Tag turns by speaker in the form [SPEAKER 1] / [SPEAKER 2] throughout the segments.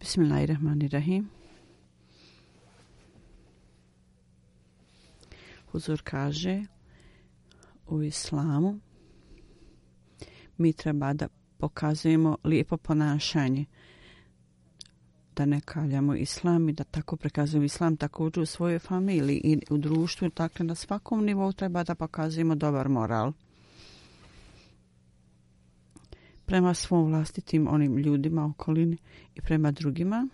[SPEAKER 1] Bismillahirrahmanirrahim. Huzur kaže u islamu mi treba da pokazujemo lijepo ponašanje da ne kaljamo islam i da tako prikazujemo islam također u svojoj familiji i u društvu. Dakle, na svakom nivou treba da pokazujemo dobar moral. prema svom vlastitim onim ljudima okolini i prema drugima.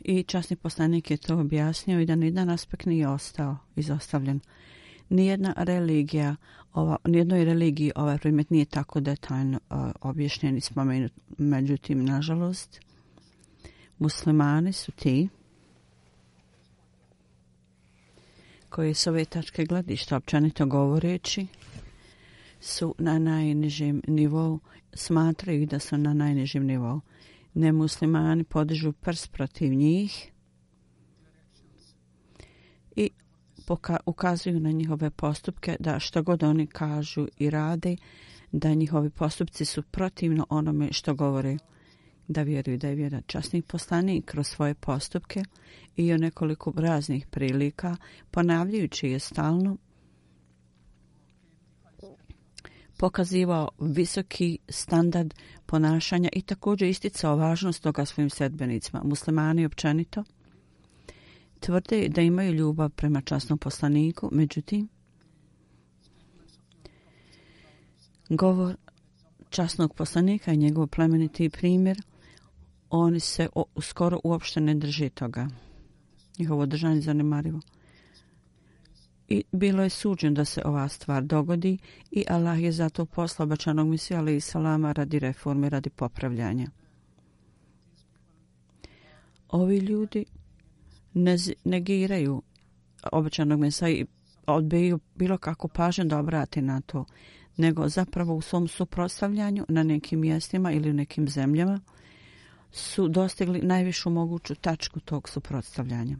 [SPEAKER 1] I časni poslanik je to objasnio i da nijedan aspekt nije ostao izostavljen. Nijedna religija, ova, nijednoj religiji ovaj primjet nije tako detaljno uh, objašnjen i spomenut. Međutim, nažalost, muslimani su ti koji s ove tačke gledišta općenito govoreći su na najnižem nivou, smatraju da su na najnižem nivou. Nemuslimani podižu prst protiv njih i poka ukazuju na njihove postupke da što god oni kažu i rade, da njihovi postupci su protivno onome što govore da vjeruju da je vjera časnih poslanik kroz svoje postupke i o nekoliko raznih prilika, ponavljajući je stalno, pokazivao visoki standard ponašanja i također isticao važnost toga svojim sedbenicima. Muslimani općenito tvrde da imaju ljubav prema časnom poslaniku, međutim, govor časnog poslanika i njegov plemeniti primjer oni se o, skoro uopšte ne drži toga. Njihovo držanje zanemarivo. I bilo je suđeno da se ova stvar dogodi i Allah je zato poslao bačanog misija ali i salama radi reforme, radi popravljanja. Ovi ljudi negiraju obećanog mesa i odbiju bilo kako pažnje da obrati na to, nego zapravo u svom suprostavljanju na nekim mjestima ili u nekim zemljama – su dostigli najvišu moguću tačku tog suprotstavljanja.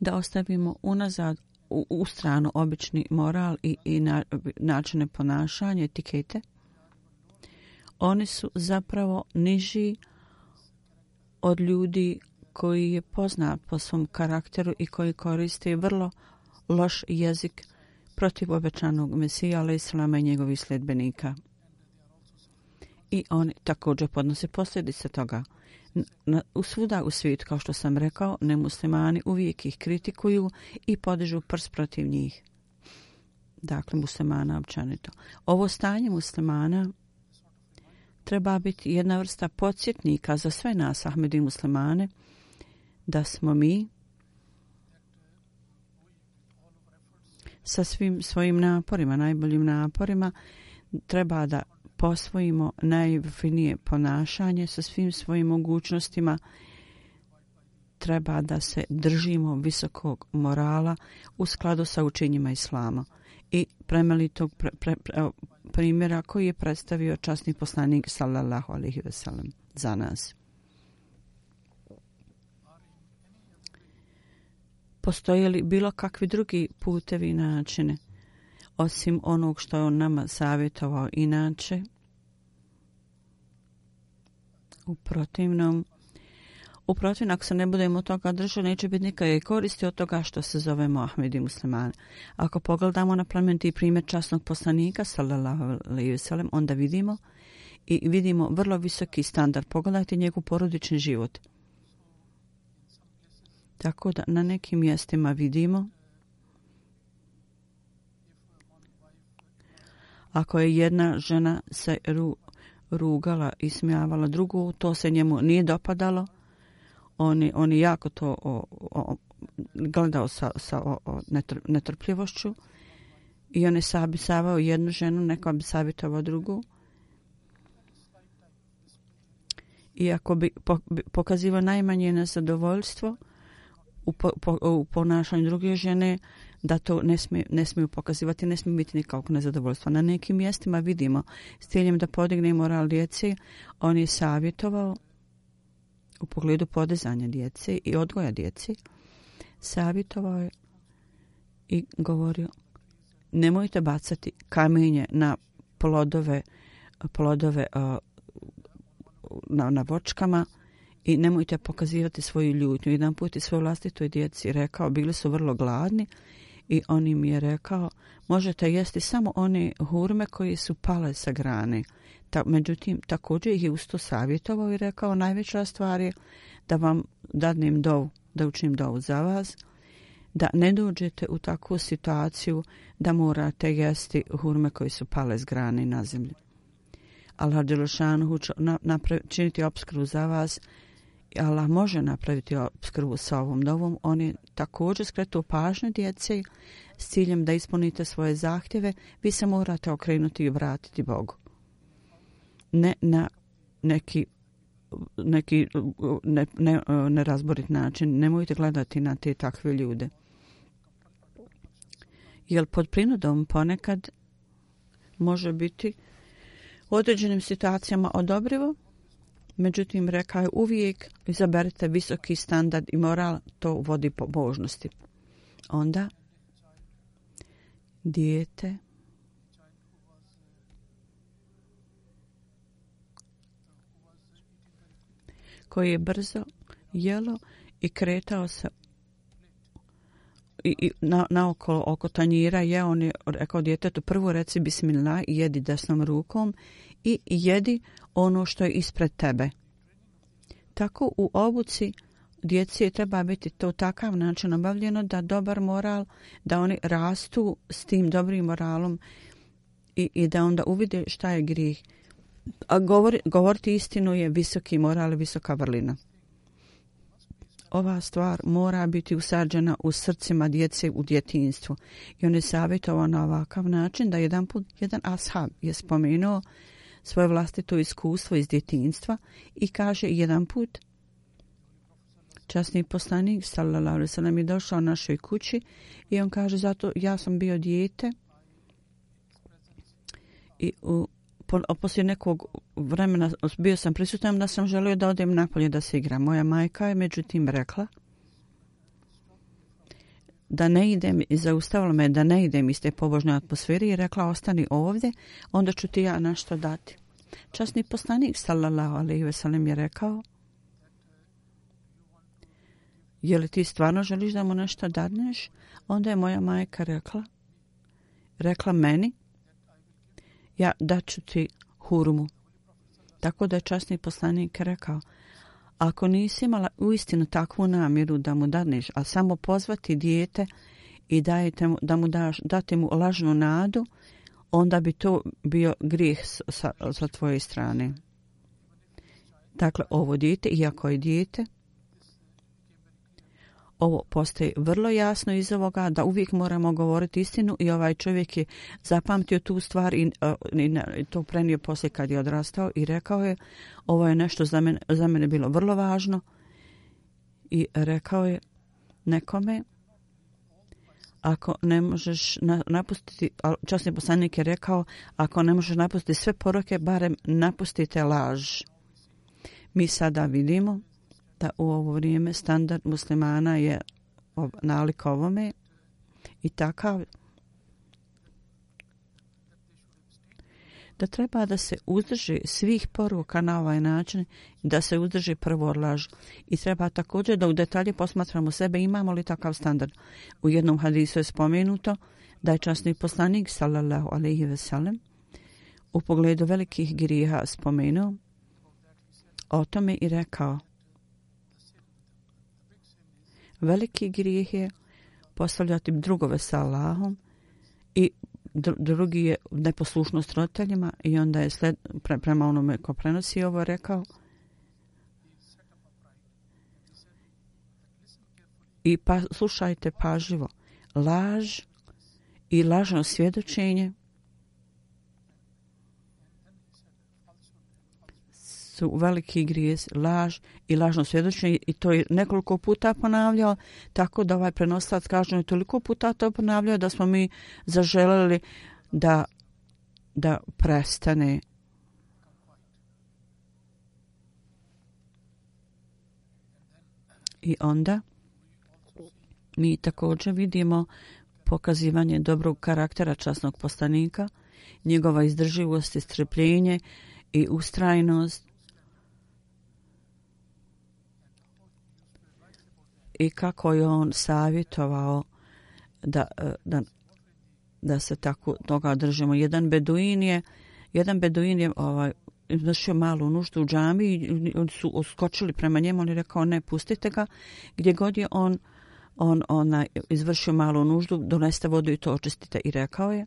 [SPEAKER 1] Da ostavimo unazad u, u stranu obični moral i, i na, načine ponašanja, etikete, oni su zapravo niži od ljudi koji je poznat po svom karakteru i koji koriste vrlo loš jezik protiv obećanog Mesija, ali islama i njegovih sledbenika i oni također podnose posljedice toga. Na, u svuda u svijetu, kao što sam rekao, nemuslimani uvijek ih kritikuju i podižu prs protiv njih. Dakle, muslimana općanito. Ovo stanje muslimana treba biti jedna vrsta podsjetnika za sve nas, Ahmedi muslimane, da smo mi sa svim svojim naporima, najboljim naporima, treba da posvojimo najfinije ponašanje sa svim svojim mogućnostima, treba da se držimo visokog morala u skladu sa učenjima Islama i premelitog pre, pre, pre, primjera koji je predstavio časni poslanik sallallahu alaihi ve sellem za nas. Postoje li bilo kakvi drugi putevi i načine osim onog što je on nama savjetovao inače? U protivnom, u protivno, ako se ne budemo toga držali, neće biti nikakve koristi od toga što se zovemo Ahmedi muslimani. Ako pogledamo na plementi primjer časnog poslanika, sallallahu alaihi wa onda vidimo i vidimo vrlo visoki standard. Pogledajte njegov porodični život. Tako da na nekim mjestima vidimo ako je jedna žena se ru, rugala i smijavala drugu, to se njemu nije dopadalo, oni, oni jako to o, o, gledao sa, sa o, o netr, netrpljivošću i on je sabisavao jednu ženu, neko bi savjetovao drugu. I ako bi pokazivao najmanje nezadovoljstvo u, po, po, u ponašanju druge žene, da to ne, smije, ne smiju pokazivati, ne smije biti nikakvog nezadovoljstva. Na nekim mjestima vidimo s ciljem da podigne moral djeci, on je savjetovao u pogledu podizanja djece i odgoja djeci, savjetovao je i govorio nemojte bacati kamenje na plodove, plodove na, na vočkama i nemojte pokazivati svoju ljutnju. Jedan put i svoj vlastitoj djeci rekao, bili su vrlo gladni i on im je rekao, možete jesti samo one hurme koji su pale sa grane. Ta, međutim, također ih je usto savjetovao i rekao, najveća stvar je da vam dadnem dovu, da učinim dovu za vas, da ne dođete u takvu situaciju da morate jesti hurme koji su pale s grane na zemlji. Allah Đelešanu činiti obskru za vas, Allah može napraviti obskrbu sa ovom dovom. On je također skretuo pažnje djece s ciljem da ispunite svoje zahtjeve. Vi se morate okrenuti i vratiti Bogu. Ne na neki neki ne, ne, nerazborit način. Nemojte gledati na te takve ljude. Jer pod prinudom ponekad može biti u određenim situacijama odobrivo, Međutim, rekao je uvijek izaberite visoki standard i moral, to vodi po božnosti. Onda, dijete, koji je brzo jelo i kretao se i, i na, na oko, oko tanjira je on je rekao djetetu prvo reci bismillah i jedi desnom rukom i jedi ono što je ispred tebe. Tako u obuci djeci treba biti to takav način obavljeno da dobar moral, da oni rastu s tim dobrim moralom i, i da onda uvide šta je grih. A govori, govoriti istinu je visoki moral, visoka vrlina. Ova stvar mora biti usađena u srcima djece u djetinstvu. I on je savjetovao na ovakav način da jedan put, jedan ashab je spomenuo svoje vlastito iskustvo iz djetinstva i kaže jedan put časni poslanik sallallahu alejhi ve sellem je došao našoj kući i on kaže zato ja sam bio dijete i u po, poslije nekog vremena bio sam prisutan da sam želio da odem napolje da se igram. Moja majka je međutim rekla da ne idem i zaustavila me da ne idem iz te pobožne atmosfere i rekla ostani ovdje, onda ću ti ja nešto dati. Časni poslanik sallallahu alaihi ve sellem je rekao Je li ti stvarno želiš da mu nešto dadneš? Onda je moja majka rekla rekla meni ja daću ti hurmu. Tako da je časni poslanik rekao ako nisi imala uistinu takvu namjeru da mu dadneš, a samo pozvati dijete i dajete mu, da mu daš, date mu lažnu nadu, onda bi to bio grijeh sa, sa tvoje strane. Dakle, ovo dijete, iako je dijete, ovo postaje vrlo jasno iz ovoga da uvijek moramo govoriti istinu i ovaj čovjek je zapamtio tu stvar i, e, i, i to prenio poslije kad je odrastao i rekao je ovo je nešto za mene, za mene bilo vrlo važno i rekao je nekome ako ne možeš napustiti, časni poslanik je rekao, ako ne možeš napustiti sve poroke, barem napustite laž. Mi sada vidimo da u ovo vrijeme standard muslimana je nalik ovome i takav da treba da se uzdrži svih poruka na ovaj način i da se uzdrži prvo laž. I treba također da u detalje posmatramo sebe imamo li takav standard. U jednom hadisu je spomenuto da je časni poslanik sallallahu alaihi ve sellem u pogledu velikih griha spomenuo o tome i rekao veliki grijeh je postavljati drugove sa Allahom i drugi je neposlušnost roditeljima i onda je sled, pre, prema onome ko prenosi ovo rekao. I pa, slušajte pažljivo. Laž i lažno svjedočenje su veliki grijez, laž i lažno svjedočenje i to je nekoliko puta ponavljao, tako da ovaj prenostac kaže je toliko puta to ponavljao da smo mi zaželjeli da, da prestane. I onda mi također vidimo pokazivanje dobrog karaktera časnog postanika, njegova izdrživost i strpljenje i ustrajnost i kako je on savjetovao da, e, da, da se tako toga držimo. Jedan beduin je, jedan beduin je ovaj, izvršio malu nuždu u džami i oni su oskočili prema njemu, on je rekao ne, pustite ga. Gdje god je on, on ona, izvršio malu nuždu, doneste vodu i to očistite. I rekao je,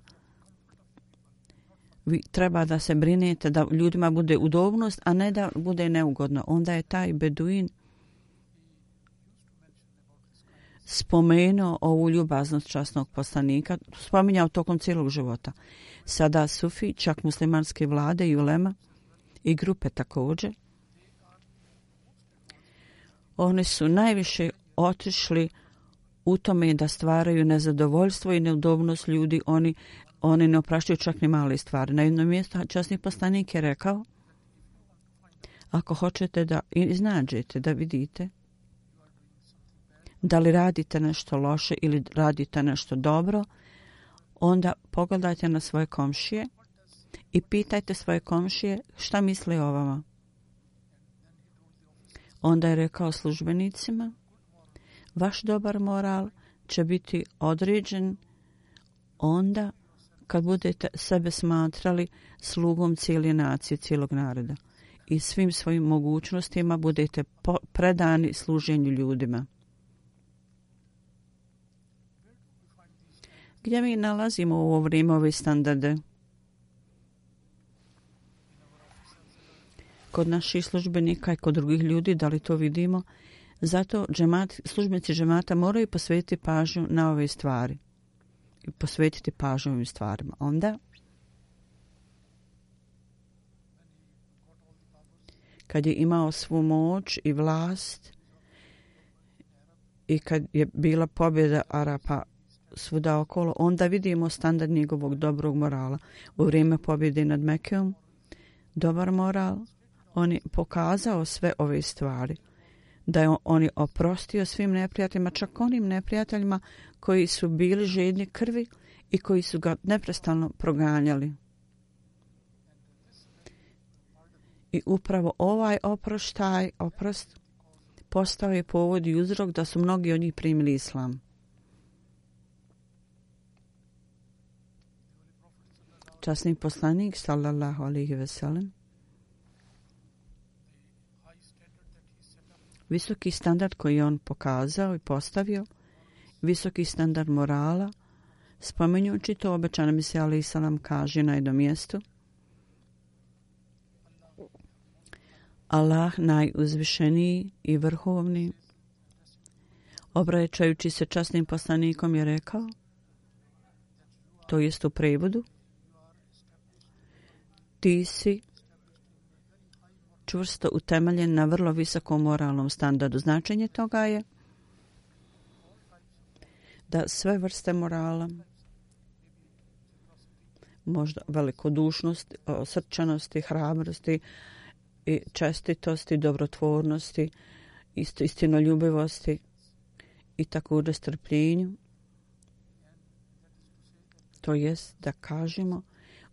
[SPEAKER 1] vi treba da se brinete da ljudima bude udobnost, a ne da bude neugodno. Onda je taj beduin spomenuo ovu ljubaznost časnog poslanika, spominjao tokom cijelog života. Sada Sufi, čak muslimanske vlade i ulema i grupe također, oni su najviše otišli u tome da stvaraju nezadovoljstvo i neudobnost ljudi, oni, oni ne opraštaju čak ni male stvari. Na jednom mjestu časni poslanik je rekao, ako hoćete da iznađete, da vidite, da li radite nešto loše ili radite nešto dobro, onda pogledajte na svoje komšije i pitajte svoje komšije šta misle o vama. Onda je rekao službenicima, vaš dobar moral će biti određen onda kad budete sebe smatrali slugom cijele nacije, cijelog naroda i svim svojim mogućnostima budete predani služenju ljudima. Gdje mi nalazimo u ovo vrijeme ove standarde? Kod naših službenika i kod drugih ljudi, da li to vidimo? Zato džemat, službenici džemata moraju posvetiti pažnju na ove stvari. I posvetiti pažnju ovim stvarima. Onda, kad je imao svu moć i vlast i kad je bila pobjeda Arapa svuda okolo, onda vidimo standard njegovog dobrog morala. U vrijeme pobjede nad Mekeom, dobar moral, on je pokazao sve ove stvari. Da je on je oprostio svim neprijateljima, čak onim neprijateljima koji su bili žedni krvi i koji su ga neprestano proganjali. I upravo ovaj oproštaj, oprost, postao je povod i uzrok da su mnogi od njih primili islam. Časni poslanik sallallahu alejhi ve sellem. Visoki standard koji on pokazao i postavio visoki standard morala spomenjući to obećano mi se Ali salam kaže na jednom mjestu. Allah najuzvišeniji i vrhovni, obraćajući se časnim poslanikom je rekao, to jest u prevodu, ti si čvrsto utemeljen na vrlo visokom moralnom standardu. Značenje toga je da sve vrste morala, možda velikodušnost, srčanosti, hrabrosti, i čestitosti, dobrotvornosti, isto istinoljubivosti i također strpljenju. To jest da kažemo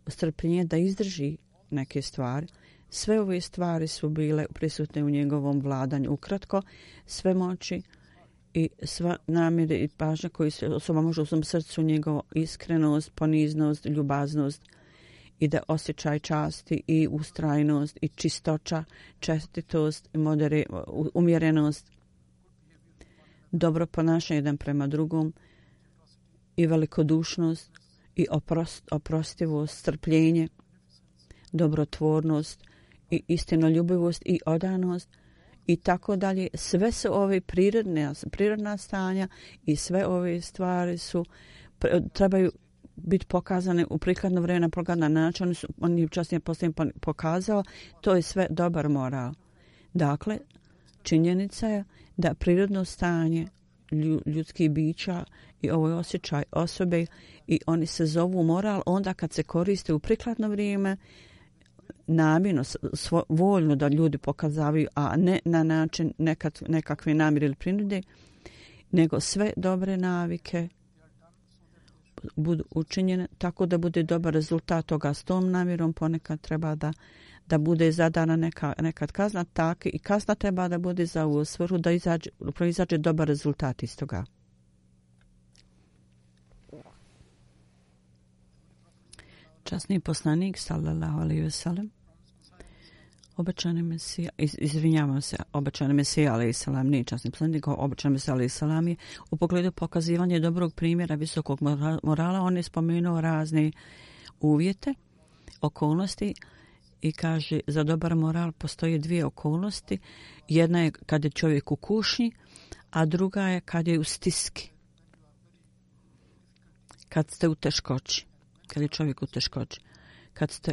[SPEAKER 1] strpljenje da izdrži neke stvari. Sve ove stvari su bile prisutne u njegovom vladanju. Ukratko, sve moći i sva namjere i pažnja koji se osoba može u svom srcu njegovo iskrenost, poniznost, ljubaznost – i da osjećaj časti i ustrajnost i čistoća, čestitost, modere, umjerenost, dobro ponašanje jedan prema drugom i velikodušnost i oprost, oprostivost, strpljenje, dobrotvornost i istinoljubivost i odanost i tako dalje. Sve su ove prirodne, prirodna stanja i sve ove stvari su trebaju biti pokazane u prikladno vrijeme na prokladan način. Oni su, on je časnije poslije pokazao. To je sve dobar moral. Dakle, činjenica je da prirodno stanje ljudskih bića i ovaj osjećaj osobe i oni se zovu moral onda kad se koriste u prikladno vrijeme namjerno, voljno da ljudi pokazavaju, a ne na način nekad, nekakve namjere ili prinude, nego sve dobre navike budu učinjene tako da bude dobar rezultat toga s tom namjerom ponekad treba da da bude zadana neka, nekad kazna tak i kazna treba da bude za ovu svrhu da izađe, proizađe dobar rezultat iz toga. Časni poslanik, sallallahu alaihi ve sellem, obećani Mesija, iz, izvinjavam se, obećani Mesija, ali i salam, nije časni poslanik, obećani Mesija, ali i salam je u pogledu pokazivanja dobrog primjera visokog morala, on je spomenuo razne uvjete, okolnosti i kaže za dobar moral postoje dvije okolnosti. Jedna je kad je čovjek u kušnji, a druga je kad je u stiski. Kad ste u teškoći. Kad je čovjek u teškoći. Kad ste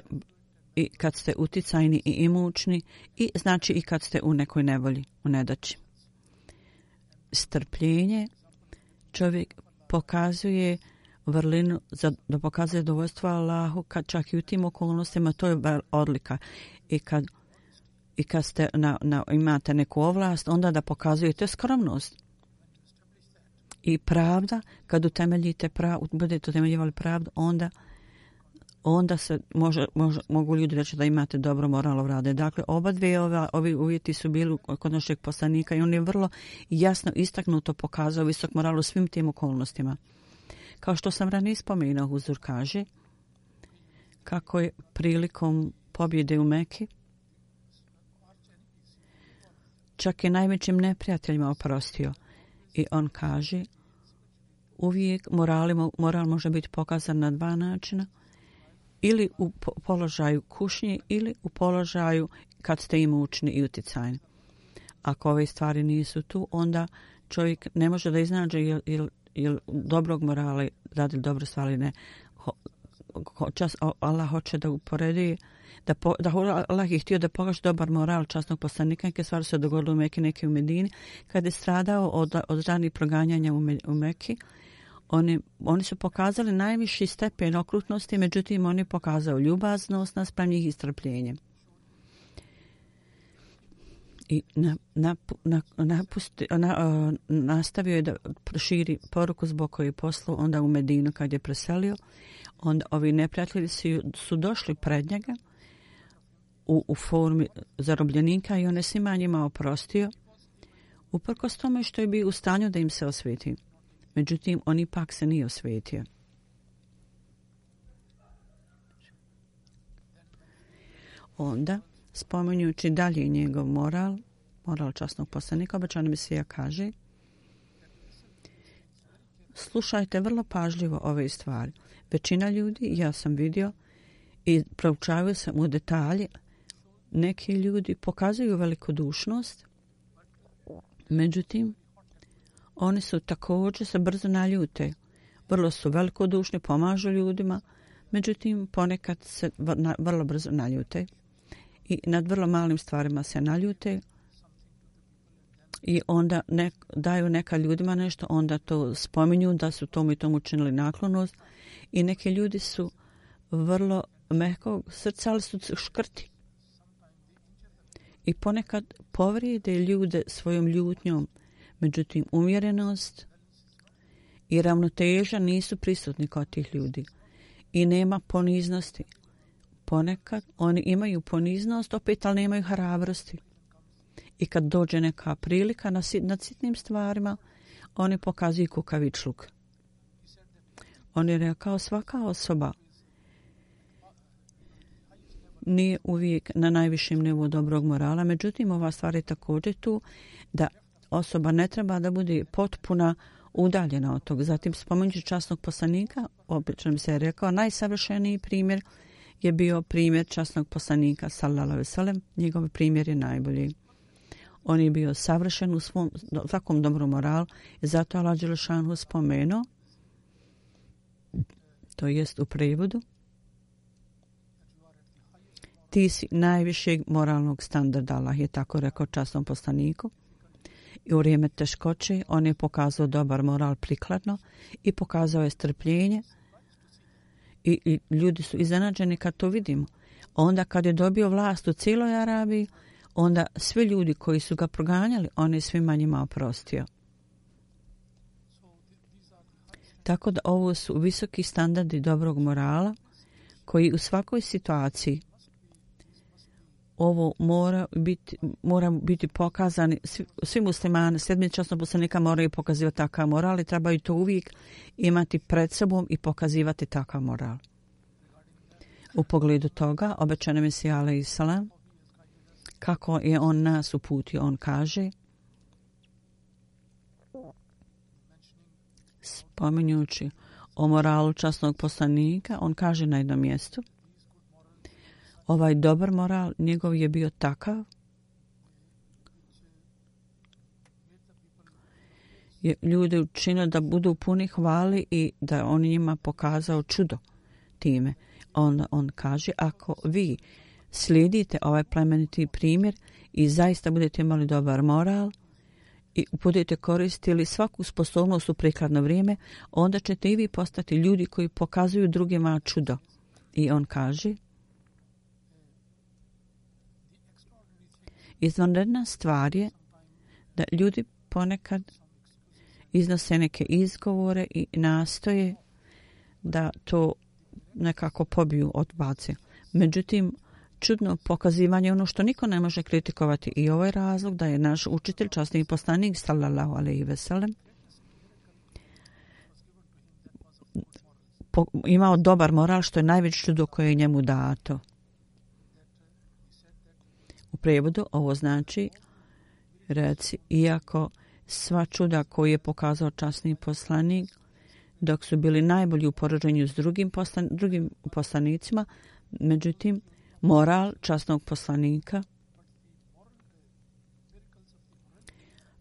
[SPEAKER 1] i kad ste uticajni i imućni i znači i kad ste u nekoj nevolji, u nedaći. Strpljenje čovjek pokazuje vrlinu za, da pokazuje dovoljstvo Allahu kad čak i u tim okolnostima to je odlika i kad i kad ste na, na, imate neku ovlast onda da pokazujete skromnost i pravda kad utemeljite prav, budete utemeljivali pravdu onda onda se može, može, mogu ljudi reći da imate dobro moralo rade. Dakle, oba dve ova, ovi uvjeti su bili kod našeg poslanika i on je vrlo jasno istaknuto pokazao visok moral u svim tim okolnostima. Kao što sam ranije spomenuo, Huzur kaže kako je prilikom pobjede u Meki čak i najvećim neprijateljima oprostio. I on kaže uvijek morali, moral može biti pokazan na dva načina – ili u položaju kušnje ili u položaju kad ste imućni i uticajni. Ako ove stvari nisu tu, onda čovjek ne može da iznađe ili, ili, jel dobrog morala radi dobro stvari ne. Ho, ho, čas, Allah hoće da uporedi da, po, da Allah je htio da pokaže dobar moral časnog poslanika, neke stvari se dogodile u Mekke, neke u Medini, kada je stradao od, od ranih proganjanja u, Me, u Meki, oni, oni su pokazali najviši stepen okrutnosti, međutim oni pokazao ljubaznost naspram njih i strpljenje. I na, na, na, napusti, na, uh, nastavio je da širi poruku zbog koje je poslao onda u Medinu kad je preselio. Onda ovi neprijatelji su, su došli pred njega u, u formi zarobljenika i on je svima njima oprostio uprkos tome što je bio u stanju da im se osveti. Međutim, on ipak se nije osvetio. Onda, spomenjući dalje njegov moral, moral časnog poslanika, obećan mi se ja kaže, slušajte vrlo pažljivo ove stvari. Većina ljudi, ja sam vidio, i proučavio sam u detalje, Neki ljudi pokazuju velikodušnost, međutim, oni su također se brzo naljute. Vrlo su velikodušni, pomažu ljudima, međutim, ponekad se vrlo brzo naljute i nad vrlo malim stvarima se naljute i onda ne, daju neka ljudima nešto, onda to spominju da su tom i tom učinili naklonost i neki ljudi su vrlo mehkog srca, ali su škrti. I ponekad povrijede ljude svojom ljutnjom, međutim umjerenost i ravnoteža nisu prisutni kod tih ljudi i nema poniznosti. Ponekad oni imaju poniznost, opet ali nemaju hrabrosti. I kad dođe neka prilika na, na sitnim stvarima, oni pokazuju kukavičluk. On je rekao svaka osoba nije uvijek na najvišem nivou dobrog morala, međutim ova stvar je također tu da osoba ne treba da bude potpuna udaljena od tog. Zatim spomenući časnog poslanika, obično se je rekao, najsavršeniji primjer je bio primjer časnog poslanika, sallallahu veselem, njegov primjer je najbolji. On je bio savršen u svom svakom dobrom moralu i zato Allah Đelešanu spomenuo, to jest u prevodu, ti si najvišeg moralnog standarda, Allah je tako rekao časnom poslaniku. I u vrijeme teškoće on je pokazao dobar moral prikladno i pokazao je strpljenje. I, i ljudi su iznenađeni kad to vidimo. Onda kad je dobio vlast u cijeloj Arabiji, onda svi ljudi koji su ga proganjali, on je svima njima oprostio. Tako da ovo su visoki standardi dobrog morala koji u svakoj situaciji ovo mora biti, mora biti pokazani, svi, svi muslimani, sedmi časno poslanika moraju pokazivati takav moral i trebaju to uvijek imati pred sobom i pokazivati takav moral. U pogledu toga, obećane Mesija Ale Isala, kako je on nas uputio, on kaže, spominjući o moralu časnog poslanika, on kaže na jednom mjestu, ovaj dobar moral njegov je bio takav je ljude učinio da budu puni hvali i da on njima pokazao čudo time. On, on kaže, ako vi slijedite ovaj plemeniti primjer i zaista budete imali dobar moral i budete koristili svaku sposobnost u prikladno vrijeme, onda ćete i vi postati ljudi koji pokazuju drugima čudo. I on kaže, Izvanredna stvar je da ljudi ponekad iznose neke izgovore i nastoje da to nekako pobiju od bace. Međutim, čudno pokazivanje ono što niko ne može kritikovati i ovaj razlog da je naš učitelj, častni poslanik, sallallahu alaihi veselem, imao dobar moral što je najveće čudo koje je njemu dato. Prevodu ovo znači reci, iako sva čuda koje je pokazao časni poslanik, dok su bili najbolji u poraženju s drugim, poslan, drugim poslanicima, međutim, moral časnog poslanika,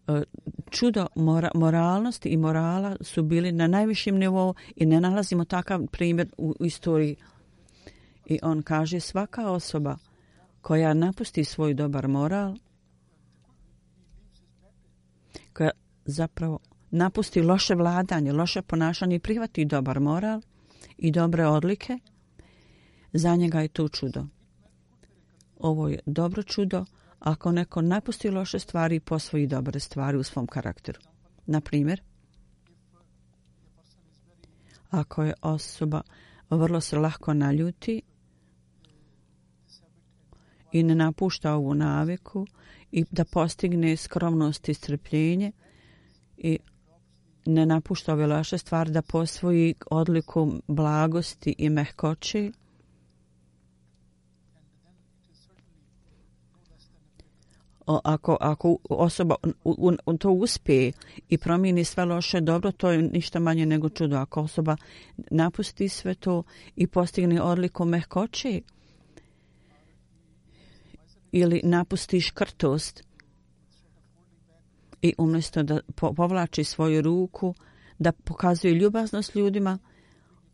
[SPEAKER 1] e, čudo mora, moralnosti i morala su bili na najvišim nivou i ne nalazimo takav primjer u istoriji. I on kaže svaka osoba koja napusti svoj dobar moral, koja zapravo napusti loše vladanje, loše ponašanje i prihvati dobar moral i dobre odlike, za njega je to čudo. Ovo je dobro čudo ako neko napusti loše stvari i posvoji dobre stvari u svom karakteru. Na primjer, ako je osoba vrlo se lahko naljuti i ne napušta ovu naviku i da postigne skromnost i strpljenje i ne napušta ove loše stvari da posvoji odliku blagosti i mehkoći O, ako, ako osoba u, u, to uspije i promijeni sve loše dobro, to je ništa manje nego čudo. Ako osoba napusti sve to i postigne odliku mehkoće, ili napustiš škrtost i umjesto da povlači svoju ruku, da pokazuje ljubaznost ljudima,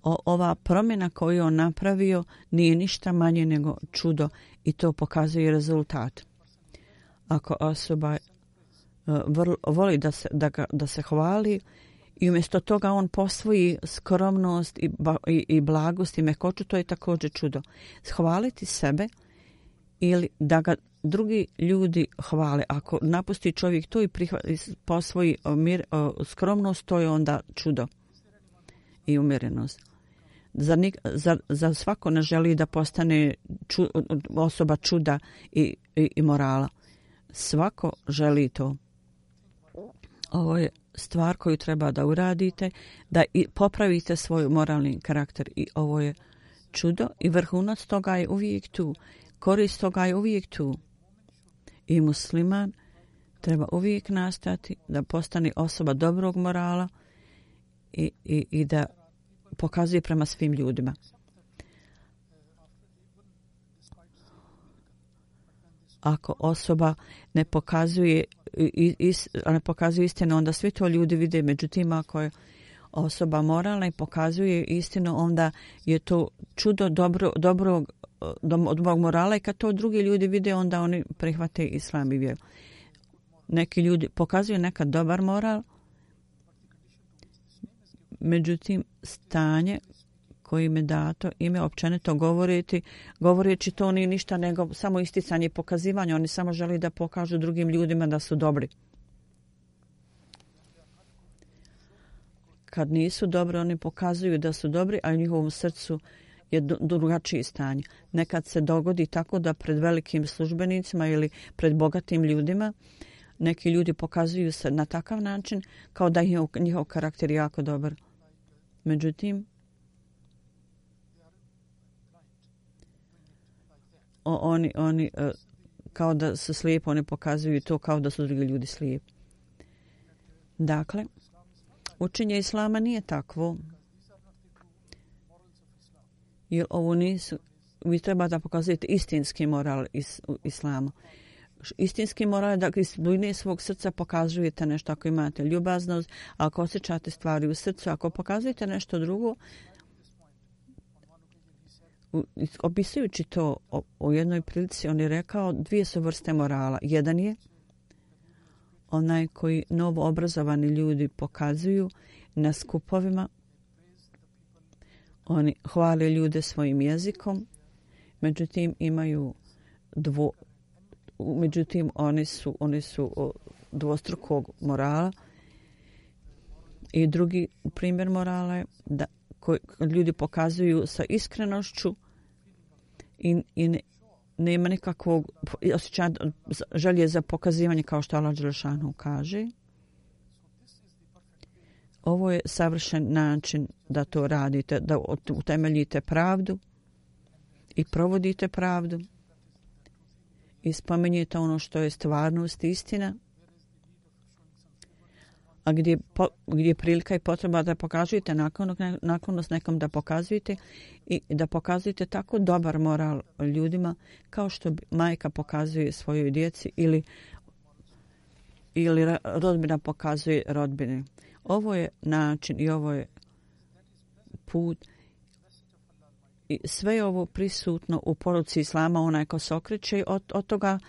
[SPEAKER 1] o, ova promjena koju on napravio nije ništa manje nego čudo i to pokazuje rezultat. Ako osoba e, vrlo, voli da se, da, ga, da se hvali i umjesto toga on posvoji skromnost i, ba, i, i blagost i mekoću, to je također čudo. Hvaliti sebe ili da ga drugi ljudi hvale. Ako napusti čovjek to i prihvati, posvoji mir, skromnost, to je onda čudo i umjerenost. Za, nik, za, za svako ne želi da postane ču, osoba čuda i, i, i morala. Svako želi to. Ovo je stvar koju treba da uradite, da i popravite svoj moralni karakter i ovo je čudo i vrhunac toga je uvijek tu. Korist toga je uvijek tu i musliman treba uvijek nastati da postane osoba dobrog morala i, i, i da pokazuje prema svim ljudima. Ako osoba ne pokazuje is, ne pokazuje istinu, onda svi to ljudi vide. Međutim, ako je osoba moralna i pokazuje istinu, onda je to čudo dobro, dobrog od mog morala i kad to drugi ljudi vide, onda oni prihvate islam i vjeru. Neki ljudi pokazuju nekad dobar moral, međutim, stanje koji im je dato, ime općenito govoriti, govoreći to nije ništa nego samo isticanje i pokazivanje. Oni samo želi da pokažu drugim ljudima da su dobri. Kad nisu dobri, oni pokazuju da su dobri, a u njihovom srcu je drugačije stanje. Nekad se dogodi tako da pred velikim službenicima ili pred bogatim ljudima neki ljudi pokazuju se na takav način kao da je njihov karakter jako dobar. Međutim, o, oni, oni e, kao da su slijepi, oni pokazuju to kao da su drugi ljudi slijepi. Dakle, učenje Islama nije takvo jer ovo nisu, vi treba da pokazujete istinski moral is, u islamu. Istinski moral je da iz dujne svog srca pokazujete nešto ako imate ljubaznost, ako osjećate stvari u srcu, ako pokazujete nešto drugo, opisujući to o jednoj prilici, on je rekao dvije su vrste morala. Jedan je onaj koji novo obrazovani ljudi pokazuju na skupovima oni hvale ljude svojim jezikom, međutim imaju dvo, međutim oni su oni su dvostrukog morala. I drugi primjer morala je da koji ljudi pokazuju sa iskrenošću i, i ne, nema nikakvog osjećanja želje za pokazivanje kao što Allah Đelešanu kaže ovo je savršen način da to radite, da utemeljite pravdu i provodite pravdu i spomenjite ono što je stvarnost istina, a gdje, po, gdje je prilika i potreba da pokazujete naklonost nekom da pokazujete i da pokazujete tako dobar moral ljudima kao što majka pokazuje svojoj djeci ili ili rodbina pokazuje rodbine. Ovo je način i ovo je put i sve je ovo prisutno u poruci Islama, onaj ko se okreće od, od toga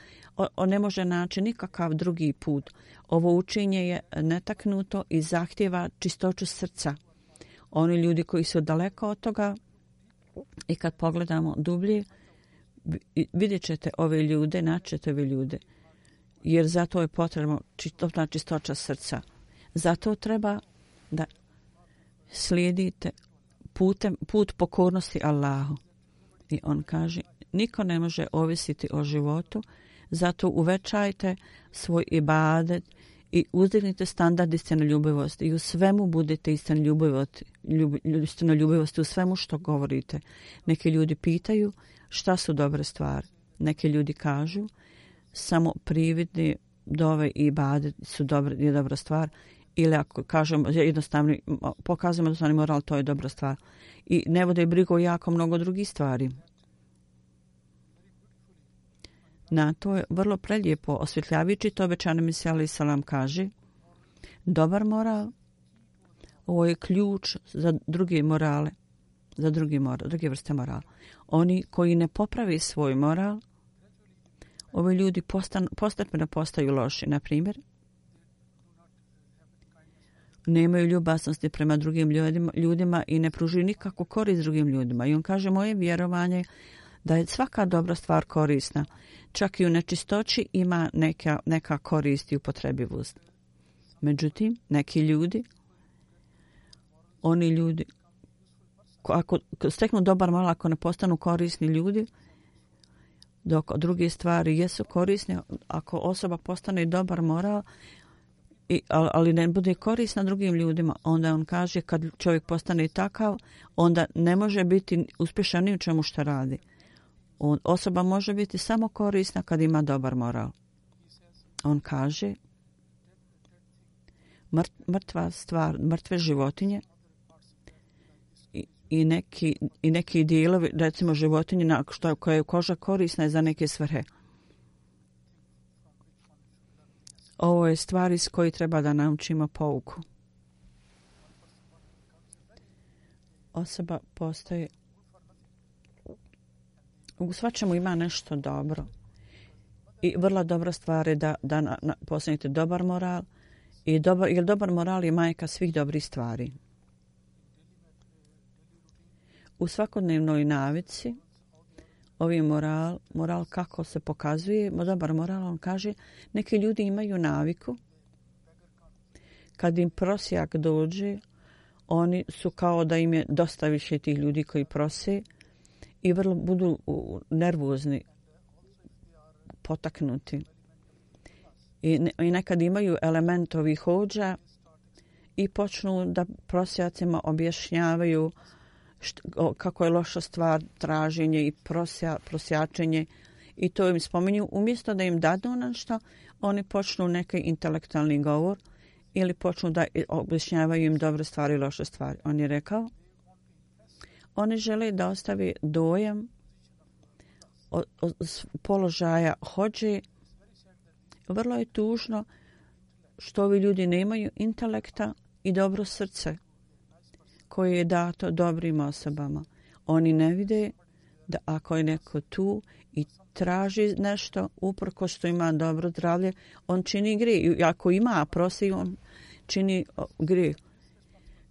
[SPEAKER 1] on ne može naći nikakav drugi put. Ovo učenje je netaknuto i zahtjeva čistoću srca. Oni ljudi koji su daleko od toga i kad pogledamo dublje, vidjet ćete ove ljude, naćete ove ljude, jer zato je potrebno čistotna znači čistoća srca. Zato treba da slijedite putem, put pokornosti Allahu. I on kaže, niko ne može ovisiti o životu, zato uvećajte svoj ibadet i uzdignite standard istine ljubivosti i u svemu budete istine ljubivosti, ljub, istine ljubivosti u svemu što govorite. Neki ljudi pitaju šta su dobre stvari. Neki ljudi kažu samo prividni dove i ibadet su dobre, je dobra stvar ili ako kažemo jednostavni, pokazujemo da su moral, to je dobra stvar. I ne vode brigu jako mnogo drugih stvari. Na to je vrlo prelijepo osvjetljavajući to obećano mi se Salam kaže dobar moral ovo je ključ za druge morale za drugi moral, druge vrste morala. Oni koji ne popravi svoj moral, ovi ljudi postan, postepeno postaju loši. Na primjer, nemaju ljubasnosti prema drugim ljudima, ljudima i ne pružuju nikakvu korist drugim ljudima. I on kaže, moje vjerovanje da je svaka dobra stvar korisna. Čak i u nečistoći ima neka, neka korist i upotrebivost. Međutim, neki ljudi, oni ljudi ako steknu dobar moral, ako ne postanu korisni ljudi, dok druge stvari jesu korisne, ako osoba postane dobar moral, i, ali ne bude korisna drugim ljudima, onda on kaže kad čovjek postane takav, onda ne može biti uspješan ni u čemu što radi. On, osoba može biti samo korisna kad ima dobar moral. On kaže mrtva stvar, mrtve životinje i neki, i neki dijelovi, recimo životinje na što, koje je koža korisna za neke svrhe. Ovo je stvari s koji treba da naučimo pouku. Osoba postoje u svačemu ima nešto dobro. I vrlo dobra stvar je da, da na, na, postanete dobar moral. I dobar, jer dobar moral je majka svih dobrih stvari u svakodnevnoj navici ovi moral, moral kako se pokazuje, dobar moral, on kaže, neki ljudi imaju naviku, kad im prosjak dođe, oni su kao da im je dosta više tih ljudi koji prose i vrlo budu nervozni, potaknuti. I, ne, I nekad imaju element ovih hođa i počnu da prosjacima objašnjavaju uh, što, kako je loša stvar traženje i prosja, prosjačenje i to im spominju. Umjesto da im dadu nešto, oni počnu neki intelektualni govor ili počnu da objašnjavaju im dobre stvari i loše stvari. On je rekao, oni žele da ostavi dojam od, od položaja hođe. Vrlo je tužno što ovi ljudi nemaju intelekta i dobro srce koje je dato dobrim osobama. Oni ne vide da ako je neko tu i traži nešto, uprko što ima dobro zdravlje, on čini gre. I ako ima, prosi, on čini gre.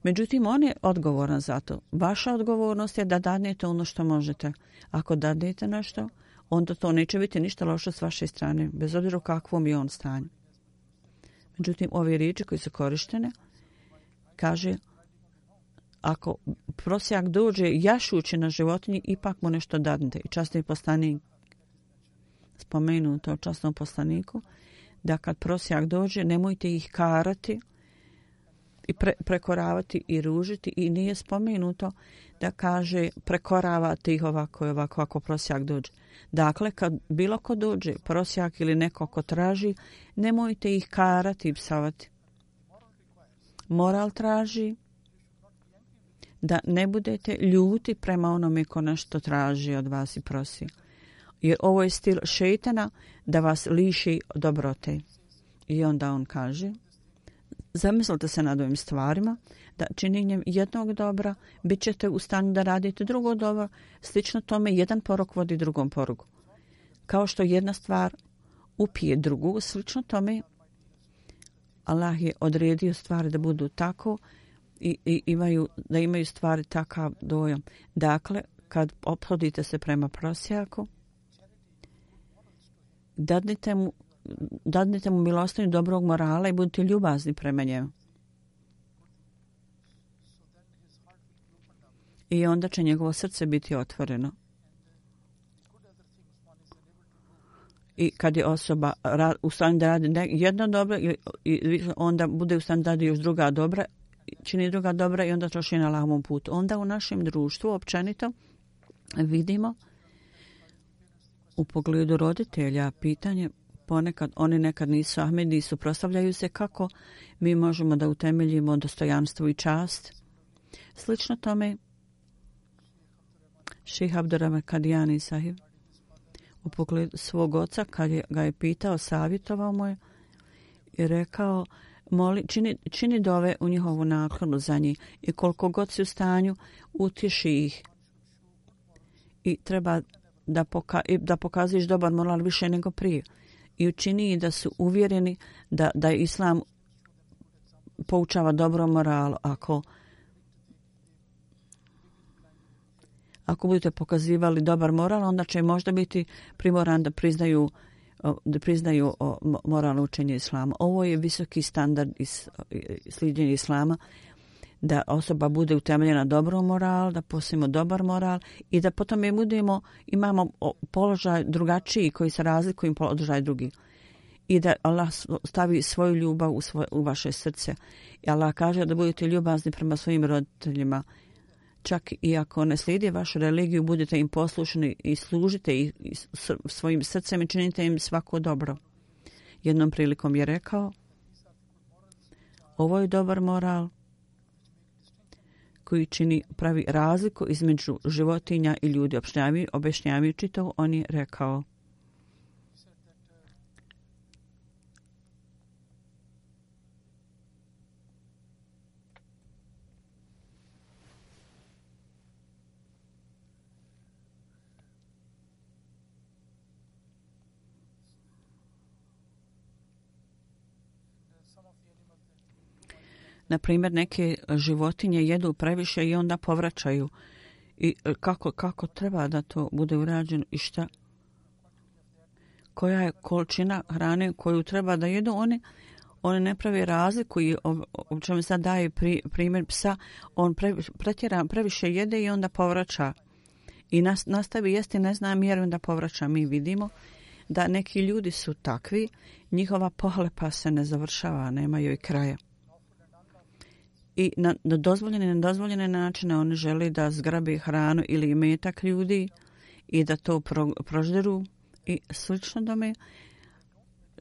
[SPEAKER 1] Međutim, on je odgovoran za to. Vaša odgovornost je da dadnete ono što možete. Ako dadnete nešto, onda to neće biti ništa loše s vaše strane, bez obzira u kakvom je on stanju. Međutim, ove riječi koje su korištene, kaže, ako prosjak dođe jašući na životinji, ipak mu nešto dadnete. I častni poslanik spomenuto častnom poslaniku, da kad prosjak dođe, nemojte ih karati i pre, prekoravati i ružiti. I nije spomenuto da kaže prekoravate ih ovako i ovako ako prosjak dođe. Dakle, kad bilo ko dođe, prosjak ili neko ko traži, nemojte ih karati i psavati. Moral traži da ne budete ljuti prema onome ko nešto traži od vas i prosi. Jer ovo je stil šeitana da vas liši dobrote. I onda on kaže, zamislite se nad ovim stvarima, da činjenjem jednog dobra bit ćete u stanju da radite drugo dobro, slično tome jedan porok vodi drugom porogu. Kao što jedna stvar upije drugu, slično tome Allah je odredio stvari da budu tako, i, i imaju, da imaju stvari takav dojam. Dakle, kad obhodite se prema prosjaku, dadnite mu, dadnite mu milostanju dobrog morala i budite ljubazni prema njemu. I onda će njegovo srce biti otvoreno. I kad je osoba u stanju da radi jedno dobro, i onda bude u stanju da radi još druga dobra, čini druga dobra i onda troši na lahom putu. Onda u našem društvu općenito vidimo u pogledu roditelja pitanje ponekad oni nekad nisu Ahmedi su prostavljaju se kako mi možemo da utemeljimo dostojanstvo i čast. Slično tome Ših Abdurrahman Kadijani sahib u pogledu svog oca kad je, ga je pitao, savjetovao mu je i rekao moli, čini, čini dove u njihovu naklonu za njih i koliko god si u stanju utiši ih. I treba da, poka, da pokazuješ dobar moral više nego prije. I učini da su uvjereni da, da islam poučava dobro moral ako ako budete pokazivali dobar moral onda će možda biti primoran da priznaju da priznaju moralno učenje islama. Ovo je visoki standard is, sliđenja islama da osoba bude utemeljena dobro moral, da posimo dobar moral i da potom je budemo, imamo položaj drugačiji koji se razlikuju položaj drugih i da Allah stavi svoju ljubav u, svoj, u vaše srce. I Allah kaže da budete ljubazni prema svojim roditeljima. Čak i ako ne slijede vašu religiju, budete im poslušni i služite i, svojim srcem i činite im svako dobro. Jednom prilikom je rekao, ovo je dobar moral koji čini pravi razliku između životinja i ljudi. Objašnjavajući to, on je rekao, na primjer neke životinje jedu previše i onda povraćaju. I e, kako kako treba da to bude urađeno i šta? Koja je količina hrane koju treba da jedu? Oni oni ne pravi razliku i o, o čemu sad daje pri, primjer psa. On pre, pretjera previše jede i onda povraća. I nas, nastavi jesti ne zna mjeru da povraća. Mi vidimo da neki ljudi su takvi njihova pohlepa se ne završava nemaju i kraja i na, na dozvoljene i nedozvoljene načine oni žele da zgrabi hranu ili metak ljudi i da to pro, prožderu i slično dome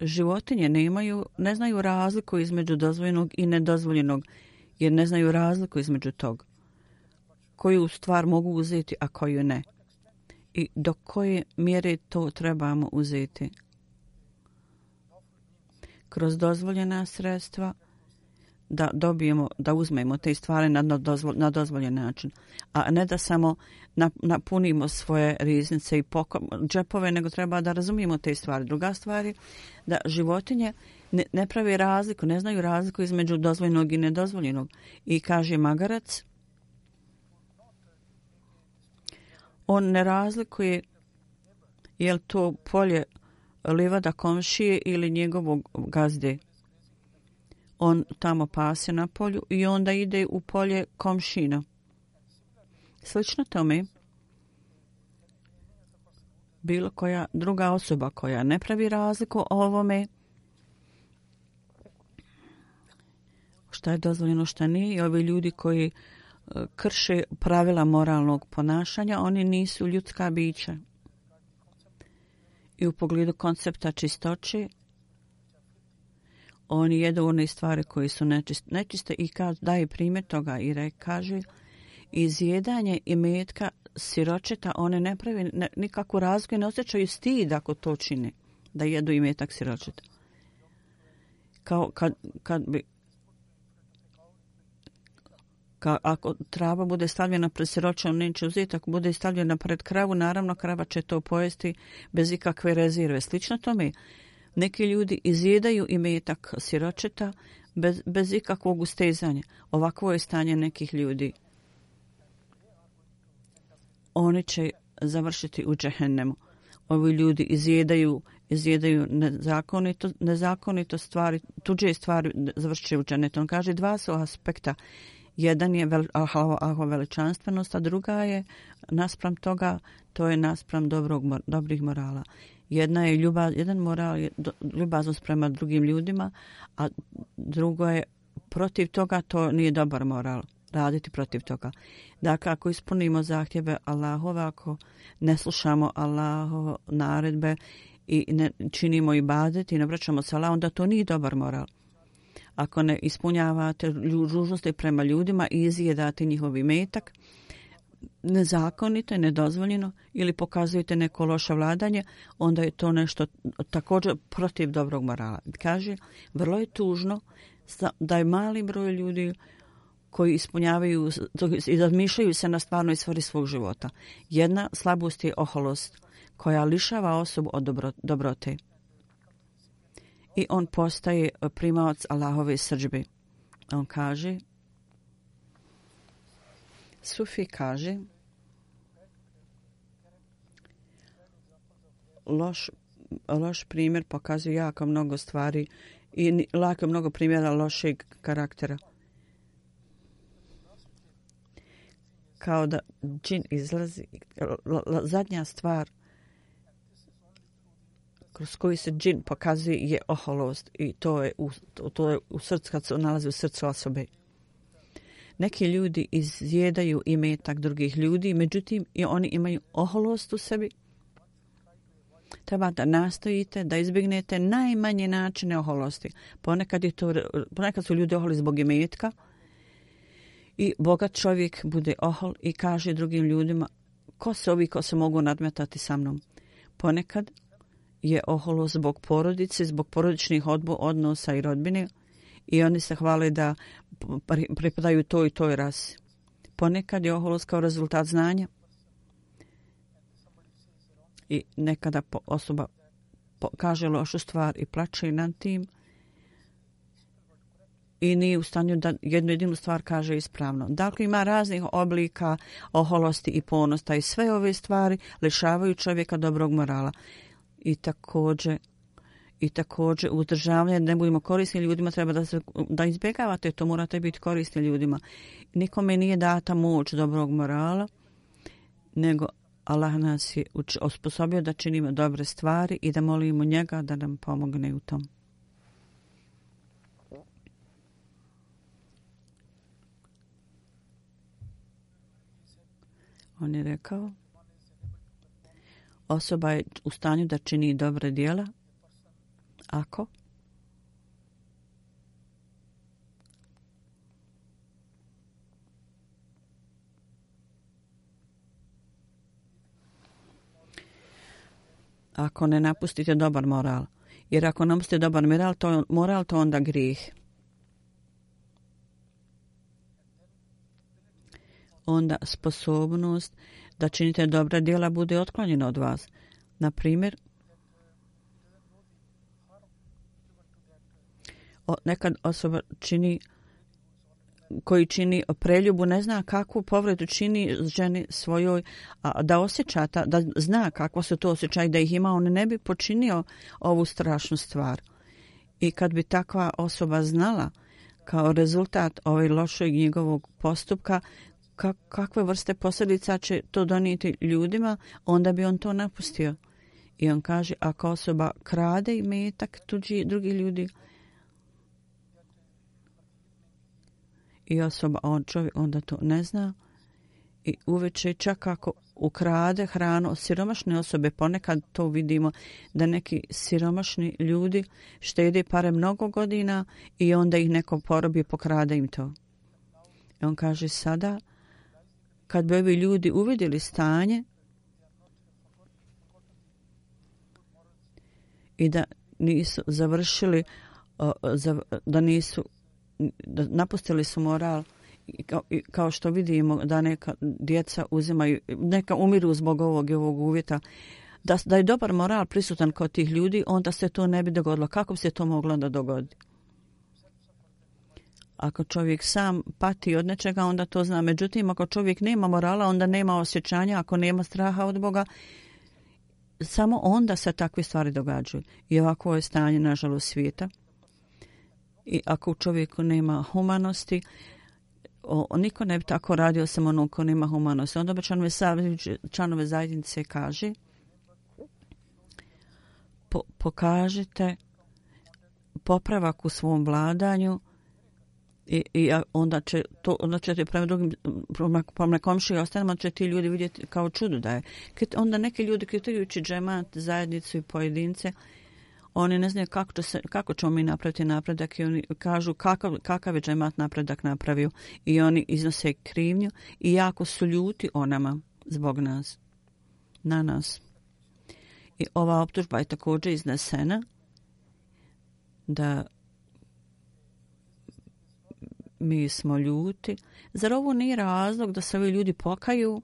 [SPEAKER 1] životinje nemaju, ne znaju razliku između dozvoljenog i nedozvoljenog jer ne znaju razliku između tog koju stvar mogu uzeti, a koju ne. I do koje mjere to trebamo uzeti? Kroz dozvoljena sredstva – da dobijemo, da uzmemo te stvari na, dozvol, na dozvoljen način, a ne da samo napunimo svoje riznice i poko, džepove, nego treba da razumijemo te stvari. Druga stvar je da životinje ne, ne pravi razliku, ne znaju razliku između dozvoljenog i nedozvoljenog. I kaže magarac, on ne razlikuje je li to polje livada komšije ili njegovog gazde on tamo pase na polju i onda ide u polje komšina. Slično tome, bilo koja druga osoba koja ne pravi razliku o ovome, šta je dozvoljeno, šta nije, i ovi ljudi koji uh, krše pravila moralnog ponašanja, oni nisu ljudska bića. I u pogledu koncepta čistoće, oni jedu one stvari koje su nečiste, nečiste i kad daje primjer toga i re, kaže izjedanje i metka siročeta one ne pravi ne, nikakvu razliku ne osjećaju stid ako to čine da jedu i metak siročeta kao kad, kad bi Ka, ako trava bude stavljena pred siročom, neće uzeti. Ako bude stavljena pred kravu, naravno krava će to pojesti bez ikakve rezerve. Slično tome, Neki ljudi izjedaju imetak siročeta bez, bez ikakvog ustezanja. Ovakvo je stanje nekih ljudi. Oni će završiti u džehennemu. Ovi ljudi izjedaju, izjedaju nezakonito, nezakonito stvari, tuđe stvari završit u džennetu. On kaže dva su aspekta. Jedan je vel, ahova veličanstvenost, a druga je naspram toga, to je naspram dobrog, dobrih morala jedna je ljubav, jedan moral je ljubaznost prema drugim ljudima, a drugo je protiv toga, to nije dobar moral raditi protiv toga. Dakle, ako ispunimo zahtjeve Allahove, ako ne slušamo Allahove naredbe i ne činimo i i ne vraćamo se Allah, onda to nije dobar moral. Ako ne ispunjavate dužnosti prema ljudima i izjedate njihovi imetak, nezakonito i nedozvoljeno ili pokazujete neko loše vladanje, onda je to nešto također protiv dobrog morala. Kaže, vrlo je tužno da je mali broj ljudi koji ispunjavaju i razmišljaju se na stvarnoj stvari svog života. Jedna slabost je oholost koja lišava osobu od dobro, dobrote. I on postaje primavac Allahove srđbe. On kaže, Sufi kaže, loš, loš primjer pokazuje jako mnogo stvari i lako mnogo primjera lošeg karaktera. Kao da džin izlazi, zadnja stvar kroz koji se džin pokazuje je oholost i to je u, to je u srcu kad se nalazi u srcu osobe. Neki ljudi izjedaju imetak drugih ljudi, međutim i oni imaju oholost u sebi. Treba da nastojite da izbignete najmanje načine oholosti. Ponekad, je to, ponekad su ljudi oholi zbog imetka i bogat čovjek bude ohol i kaže drugim ljudima ko se ovi ko se mogu nadmetati sa mnom. Ponekad je oholo zbog porodice, zbog porodičnih odnosa i rodbine i oni se hvale da pripadaju toj i toj rasi. Ponekad je oholost kao rezultat znanja i nekada osoba kaže lošu stvar i plače nad tim i nije u stanju da jednu jedinu stvar kaže ispravno. Dakle, ima raznih oblika oholosti i ponosta i sve ove stvari lišavaju čovjeka dobrog morala. I također i također uzdržavanje, ne budemo korisni ljudima, treba da, se, da izbjegavate, to morate biti korisni ljudima. Nikome nije data moć dobrog morala, nego Allah nas je osposobio da činimo dobre stvari i da molimo njega da nam pomogne u tom. On je rekao, osoba je u stanju da čini dobre dijela, ako ako ne napustite dobar moral. Jer ako napustite dobar moral, to, moral, to onda grih. Onda sposobnost da činite dobra djela bude otklonjeno od vas. Na primjer, nekad osoba čini koji čini preljubu ne zna kakvu povredu čini ženi svojoj a da osjeća ta, da zna kako se to osjeća i da ih ima on ne bi počinio ovu strašnu stvar i kad bi takva osoba znala kao rezultat ovaj lošeg njegovog postupka kakve vrste posljedica će to donijeti ljudima onda bi on to napustio. I on kaže ako osoba krade i metak tuđi drugi ljudi. I osoba, on čovjek onda to ne zna. I uveče čak ako ukrade hranu od siromašne osobe, ponekad to vidimo da neki siromašni ljudi štede pare mnogo godina i onda ih neko porobi pokrade im to. I on kaže sada, kad bi ovi ljudi uvidjeli stanje i da nisu završili, da nisu da napustili su moral kao, kao što vidimo da neka djeca uzimaju, neka umiru zbog ovog i ovog uvjeta, da, da je dobar moral prisutan kod tih ljudi, onda se to ne bi dogodilo. Kako bi se to moglo da dogodi? Ako čovjek sam pati od nečega, onda to zna. Međutim, ako čovjek nema morala, onda nema osjećanja, ako nema straha od Boga, samo onda se takve stvari događaju. I ovako je stanje, nažalost, svijeta i ako u čovjeku nema humanosti, o, niko ne bi tako radio sam ono ko nema humanosti. Onda bi članove, članove zajednice kaže po, pokažete popravak u svom vladanju i, i onda će to onda ćete prema drugim prema, prema komši i ostalima će ti ljudi vidjeti kao čudo da je. Onda neki ljudi kritijujući džemat, zajednicu i pojedince oni ne znaju kako, će se, kako ćemo mi napraviti napredak i oni kažu kakav, kakav je džemat napredak napravio i oni iznose krivnju i jako su ljuti o nama zbog nas, na nas. I ova optužba je također iznesena da mi smo ljuti. Zar ovo nije razlog da se ovi ljudi pokaju,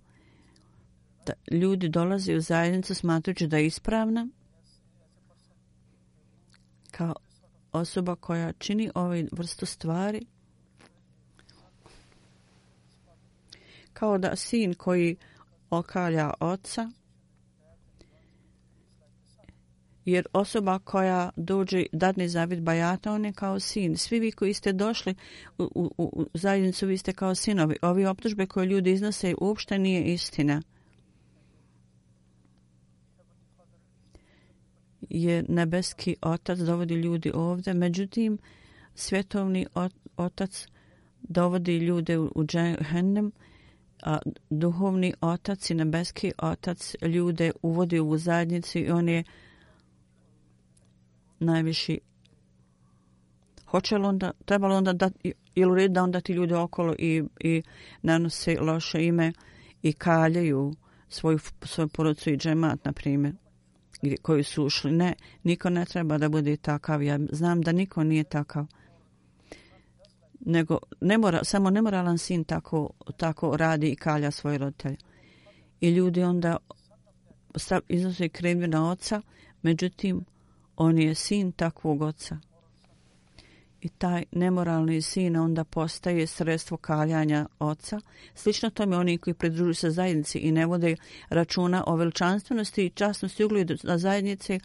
[SPEAKER 1] da ljudi dolaze u zajednicu smatrujući da je ispravna? Kao osoba koja čini ovaj vrstu stvari, kao da sin koji okalja oca, jer osoba koja dođe dadne zavid bajata, on je kao sin. Svi vi koji ste došli u, u, u zajednicu, vi ste kao sinovi. Ovi optužbe koje ljudi iznose uopšte nije istina. Jer nebeski otac dovodi ljudi ovde, međutim, svjetovni otac dovodi ljude u džehennem, a duhovni otac i nebeski otac ljude uvodi u zajednicu i on je najviši hoće li onda, treba li onda da, ili u da onda ti ljudi okolo i, i nanose loše ime i kaljaju svoju, svoju porodcu i džemat, na primjer, koji su ušli. Ne, niko ne treba da bude takav. Ja znam da niko nije takav. Nego, ne mora, samo nemoralan sin tako, tako radi i kalja svoj roditelj. I ljudi onda iznose krivnju na oca, međutim, on je sin takvog oca. I taj nemoralni sin onda postaje sredstvo kaljanja oca. Slično tome oni koji pridružuju se zajednici i ne vode računa o veličanstvenosti i častnosti ugledu na zajednici,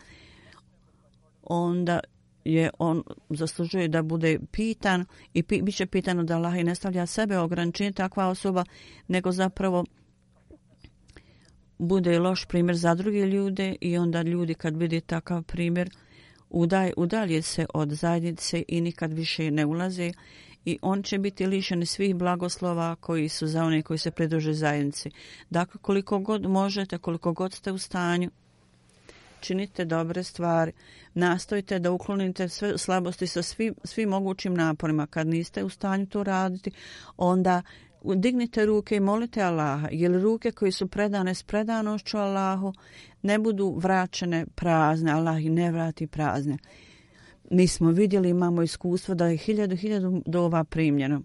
[SPEAKER 1] onda je on zaslužuje da bude pitan i pi, bit će pitano da Allah i ne stavlja sebe ograničenje takva osoba, nego zapravo bude loš primjer za druge ljude i onda ljudi kad vidi takav primjer udaj, udalje se od zajednice i nikad više ne ulaze i on će biti lišen svih blagoslova koji su za one koji se pridruže zajednici. Dakle, koliko god možete, koliko god ste u stanju, činite dobre stvari, nastojite da uklonite sve slabosti sa svim, svim mogućim naporima. Kad niste u stanju to raditi, onda dignite ruke i molite Allaha, jer ruke koji su predane s predanošću Allahu ne budu vraćene prazne, Allah ih ne vrati prazne. Mi smo vidjeli, imamo iskustvo da je hiljadu, hiljadu dova primljeno.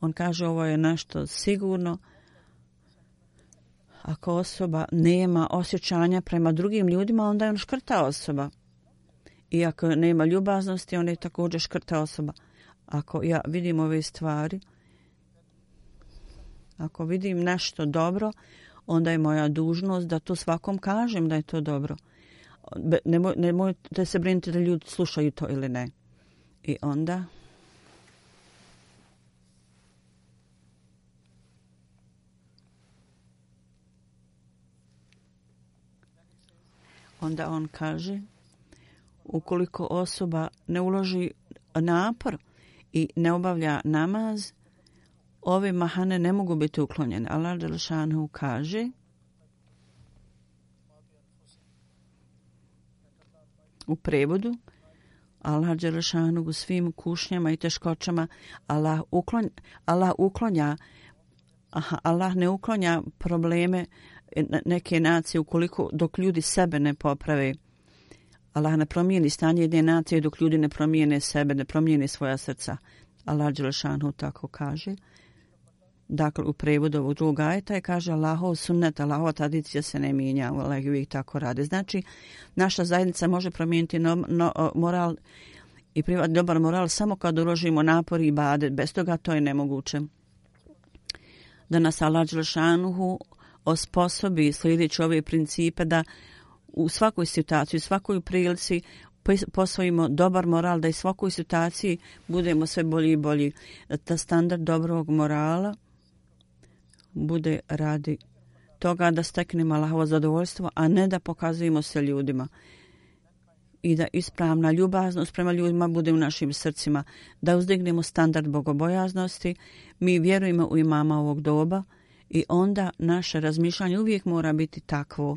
[SPEAKER 1] On kaže ovo je nešto sigurno. Ako osoba nema osjećanja prema drugim ljudima, onda je on škrta osoba. I ako nema ljubaznosti, onda je također škrta osoba ako ja vidim ove stvari, ako vidim nešto dobro, onda je moja dužnost da to svakom kažem da je to dobro. Ne, moj, mojte se brinuti da ljudi slušaju to ili ne. I onda... Onda on kaže, ukoliko osoba ne uloži napor, i ne obavlja namaz, ove mahane ne mogu biti uklonjene. Allah Đelšanhu kaže u prevodu Allah Đelšanhu u svim kušnjama i teškoćama Allah, uklon, Allah uklonja aha, Allah ne uklonja probleme neke nacije ukoliko dok ljudi sebe ne poprave Allah ne promijeni stanje jedne nacije dok ljudi ne promijene sebe, ne promijene svoja srca. Allah Đelešanu tako kaže. Dakle, u prevodu ovog drugog ajeta je kaže Allahov sunnet, Allahova tradicija se ne mijenja, Allah uvijek tako rade. Znači, naša zajednica može promijeniti no, no, moral i privat dobar moral samo kad uložimo napor i bade. Bez toga to je nemoguće. Da nas Allah Đelešanuhu osposobi slijedeći ove principe da u svakoj situaciji, u svakoj prilici posvojimo dobar moral, da i svakoj situaciji budemo sve bolji i bolji. Da standard dobrog morala bude radi toga da steknemo Allahovo zadovoljstvo, a ne da pokazujemo se ljudima. I da ispravna ljubaznost prema ljudima bude u našim srcima, da uzdignemo standard bogobojaznosti, mi vjerujemo u imama ovog doba i onda naše razmišljanje uvijek mora biti takvo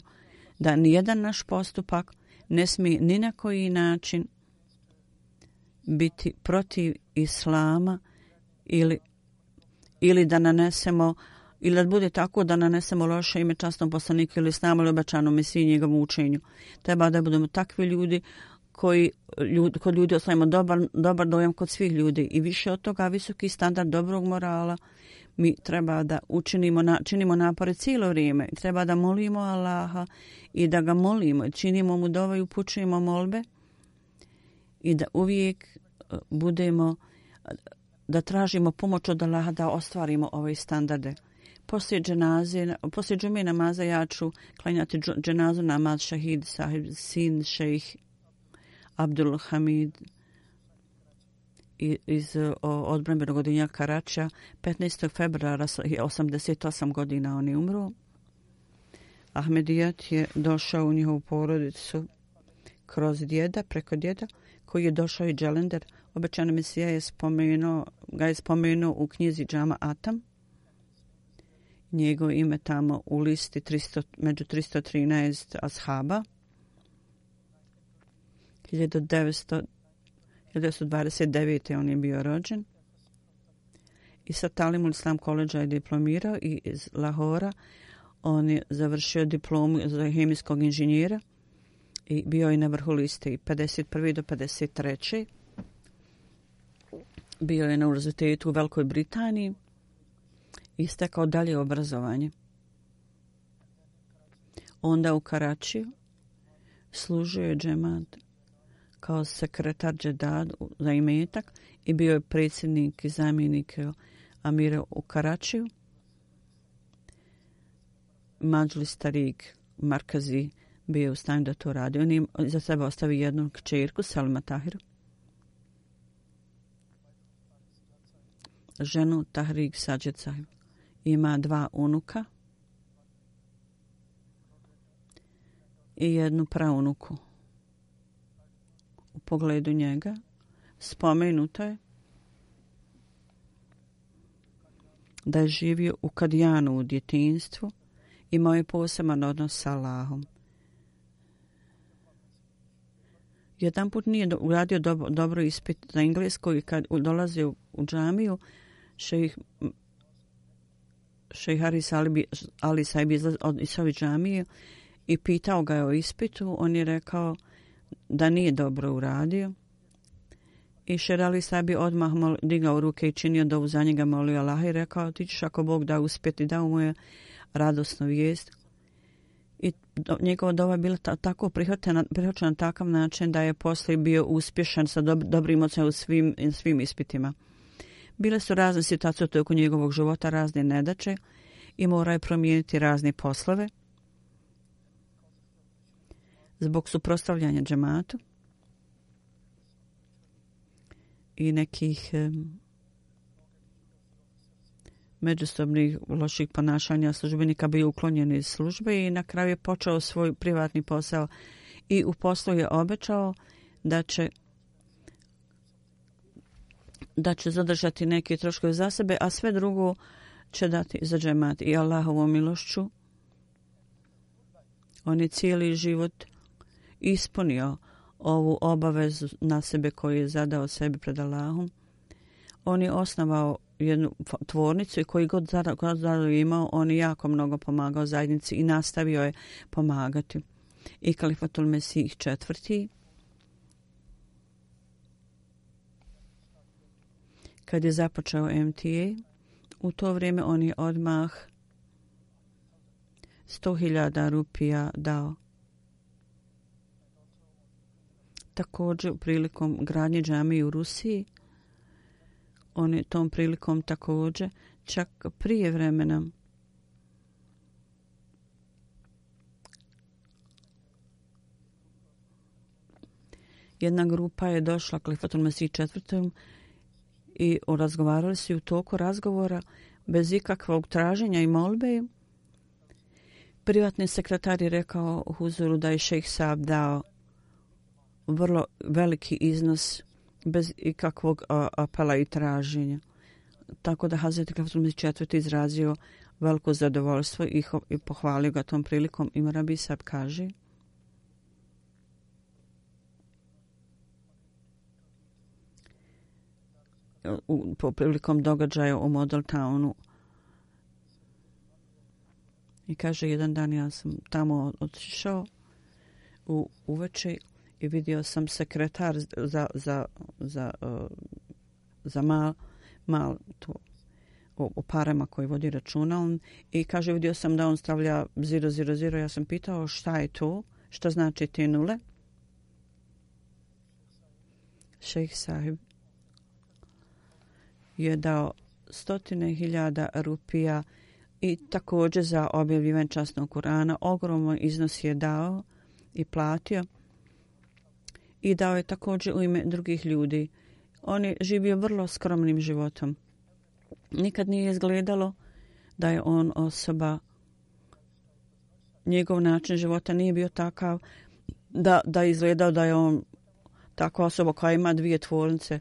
[SPEAKER 1] da nijedan naš postupak ne smije ni na koji način biti protiv islama ili, ili da nanesemo ili da bude tako da nanesemo loše ime častnom poslaniku ili snamo ili obećanom mesiji njegovom učenju. Treba da budemo takvi ljudi koji ljudi, kod ljudi ostavimo dobar, dobar dojam kod svih ljudi i više od toga visoki standard dobrog morala mi treba da učinimo na, činimo napore cijelo vrijeme. Treba da molimo Allaha i da ga molimo. Činimo mu dova i upućujemo molbe i da uvijek e, budemo da tražimo pomoć od Allaha da ostvarimo ove standarde. Poslije dženaze, poslije džume namaza ja ću klanjati dženazu namaz šahid sahib sin šejh Abdul Hamid iz e, odbranbenog odinja Karača. 15. februara 88 godina on je umro. Ahmedijat je došao u njihovu porodicu kroz djeda, preko djeda, koji je došao i Dželender. Obećana misija je spomenuo, ga je spomenuo u knjizi Džama Atam. Njegov ime tamo u listi 300, među 313 ashaba. 1929. on je bio rođen. I sa Talimul Islam koleđa je diplomirao i iz Lahora on je završio diplomu za hemijskog inženjera i bio je na vrhu liste i 51. do 53. Bio je na univerzitetu u Velikoj Britaniji i stekao dalje obrazovanje. Onda u Karačiju služio je džemat kao sekretar Džedad za imetak i bio je predsjednik i zamjenik Amira u Karačiju. Mađli Starik Markazi bio u stanju da to radi. On je za sebe ostavi jednu kćerku, Salima Tahiru. Ženu Tahrik Sađed Ima dva unuka i jednu praunuku pogledu njega. Spomenuto je da je živio u Kadijanu u djetinstvu i imao je poseban odnos sa Allahom. Jedan put nije uradio dobro, dobro ispit za englesko i kad dolazi u, u džamiju, šejih šejih Haris Ali, Ali Saib iz, iz džamije i pitao ga je o ispitu, on je rekao da nije dobro uradio. I Šerali Sabi odmah mol, digao ruke i činio dovu za njega molio Allah i rekao ti ćeš ako Bog da uspjeti da mu je radosnu vijest. I do, njegova dova je bila ta, tako prihvaćena, prihvaćena na takav način da je posle bio uspješan sa dob, dobrim ocem u svim, svim ispitima. Bile su razne situacije oko njegovog života, razne nedače i mora je promijeniti razne poslove zbog suprostavljanja džematu i nekih međusobnih loših ponašanja službenika bio uklonjen iz službe i na kraju je počeo svoj privatni posao i u poslu je obećao da će da će zadržati neke troškove za sebe, a sve drugo će dati za džemat i Allahovom milošću. On je cijeli život ispunio ovu obavezu na sebe koju je zadao sebi pred Allahom. On je osnovao jednu tvornicu i koji god zadao imao, on je jako mnogo pomagao zajednici i nastavio je pomagati. I kalifatul Mesih četvrti, kad je započeo MTA, u to vrijeme on je odmah 100.000 rupija dao također prilikom gradnje džamije u Rusiji. On je tom prilikom također čak prije vremena jedna grupa je došla Klifatom Mesih četvrtom i razgovarali su u toku razgovora bez ikakvog traženja i molbe. Privatni sekretar je rekao Huzuru da je šejh Saab dao vrlo veliki iznos bez ikakvog apela i traženja. Tako da Hazreti Kafatul Mesih IV. izrazio veliko zadovoljstvo i, ho, i pohvalio ga tom prilikom. Imam Rabi Sab kaže... U, po prilikom događaja u Model Townu i kaže jedan dan ja sam tamo otišao u uveče i vidio sam sekretar za, za, za, uh, za mal, mal to, o, o parama koji vodi računal i kaže vidio sam da on stavlja 000 ja sam pitao šta je to šta znači te nule? Šejh sahib je dao stotine hiljada rupija i također za objavljivanje časnog Kurana. Ogromno iznos je dao i platio i dao je također u ime drugih ljudi. On je živio vrlo skromnim životom. Nikad nije izgledalo da je on osoba, njegov način života nije bio takav da, da je izgledao da je on takva osoba koja ima dvije tvornice.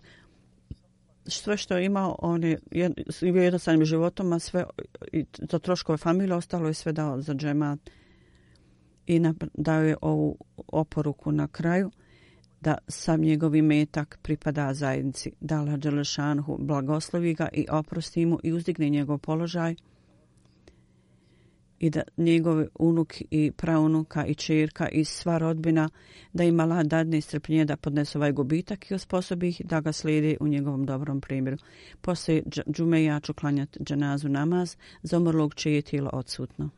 [SPEAKER 1] Sve što je imao, on je bio jednostavnim životom, a sve i za troškove familije ostalo je sve dao za džemat i dao je ovu oporuku na kraju da sam njegovi metak pripada zajednici. Da Allah Đelešanhu blagoslovi ga i oprosti mu i uzdigne njegov položaj i da njegov unuk i praunuka i čerka i sva rodbina da im Allah dadne strpljenje da podnese ovaj gubitak i osposobi ih da ga slijede u njegovom dobrom primjeru. Poslije džume ja ću klanjati dženazu namaz za umrlog čije je tijelo odsutno.